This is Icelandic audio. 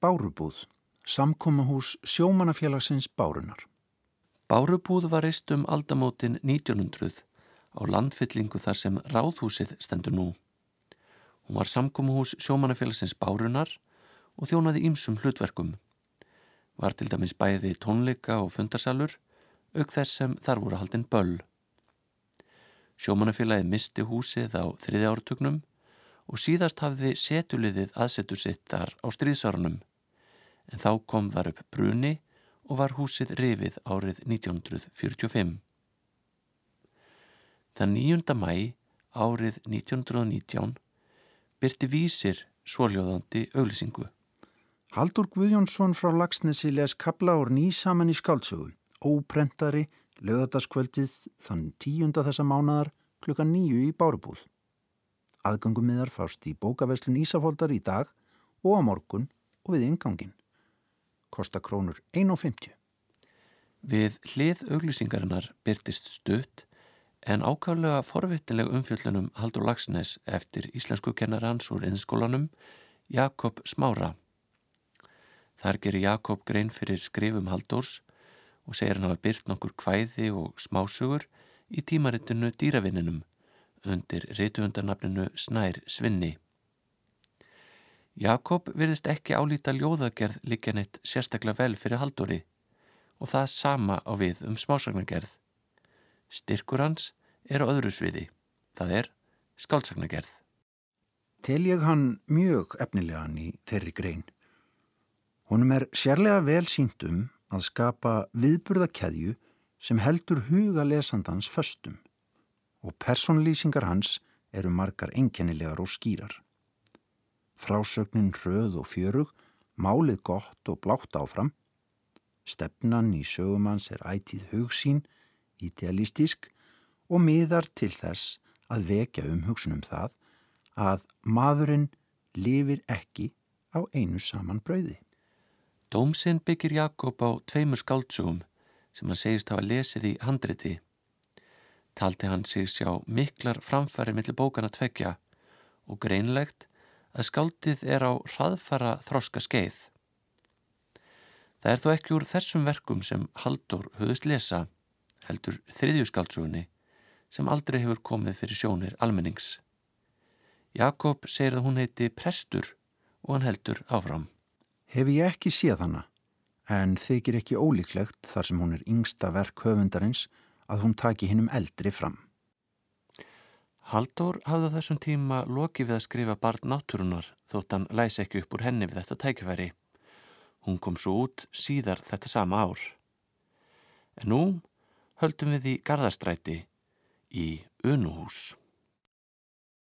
Bárubúð, samkómahús sjómanafélagsins Bárunar. Bárubúð var reist um aldamótin 1900 á landfyllingu þar sem ráðhúsið stendur nú. Hún var samkómahús sjómanafélagsins Bárunar og þjónaði ímsum hlutverkum. Var til dæmis bæði tónleika og fundarsalur, auk þess sem þar voru haldinn böll. Sjómanafélagi misti húsið á þriði ártugnum og síðast hafði setuliðið aðsetur sitt þar á stríðsárunum, en þá kom þar upp bruni og var húsið rifið árið 1945. Þann 9. mæ árið 1919 byrti vísir svóljóðandi auglisingu. Haldur Guðjónsson frá Lagsnesi les kabla úr nýsaman í skáltsögu, óprentari, lögadaskvöldið þann tíunda þessa mánadar klukka nýju í Bárubúl. Aðgangumiðar fást í bókaveslun Ísafóldar í dag og á morgun og við ingangin. Kosta krónur 1,50. Við hlið auglisingarinnar byrtist stutt en ákvæmlega forvittileg umfjöllunum Haldur Lagsnes eftir íslensku kennarans úr einskólanum Jakob Smára. Þar gerir Jakob grein fyrir skrifum Haldurs og segir hann hafa byrt nokkur kvæði og smásugur í tímaritinu Dýravinninum undir rituundarnafninu Snær Svinni. Jakob virðist ekki álíta ljóðagerð líka neitt sérstaklega vel fyrir Halduri og það sama á við um smásagnargerð. Styrkur hans er á öðru sviði, það er skáldsagnagerð. Tel ég hann mjög efnilegan í þeirri grein. Honum er sérlega vel sínt um að skapa viðburðakeðju sem heldur huga lesandans föstum og personlýsingar hans eru margar enkennilegar og skýrar. Frásögnin röð og fjörug, málið gott og blátt áfram, stefnan í sögumans er ætið hugsín idealistísk og miðar til þess að vekja um hugsunum það að maðurinn lifir ekki á einu saman brauði. Dómsinn byggir Jakob á tveimur skáldsugum sem hann segist hafa lesið í handriti. Taldi hann sig sjá miklar framfæri millir bókana tvekja og greinlegt að skáldið er á hraðfara þroska skeið. Það er þó ekki úr þessum verkum sem Haldur höfðust lesa heldur þriðjuskaldsúni sem aldrei hefur komið fyrir sjónir almennings. Jakob segir að hún heiti Prestur og hann heldur áfram. Hef ég ekki séð hana, en þykir ekki ólíklegt þar sem hún er yngsta verk höfundarins að hún taki hinnum eldri fram. Haldur hafði þessum tíma loki við að skrifa barn náttúrunar þótt hann læs ekki upp úr henni við þetta tækifæri. Hún kom svo út síðar þetta sama ár. En nú höldum við í Garðastræti í Unuhús.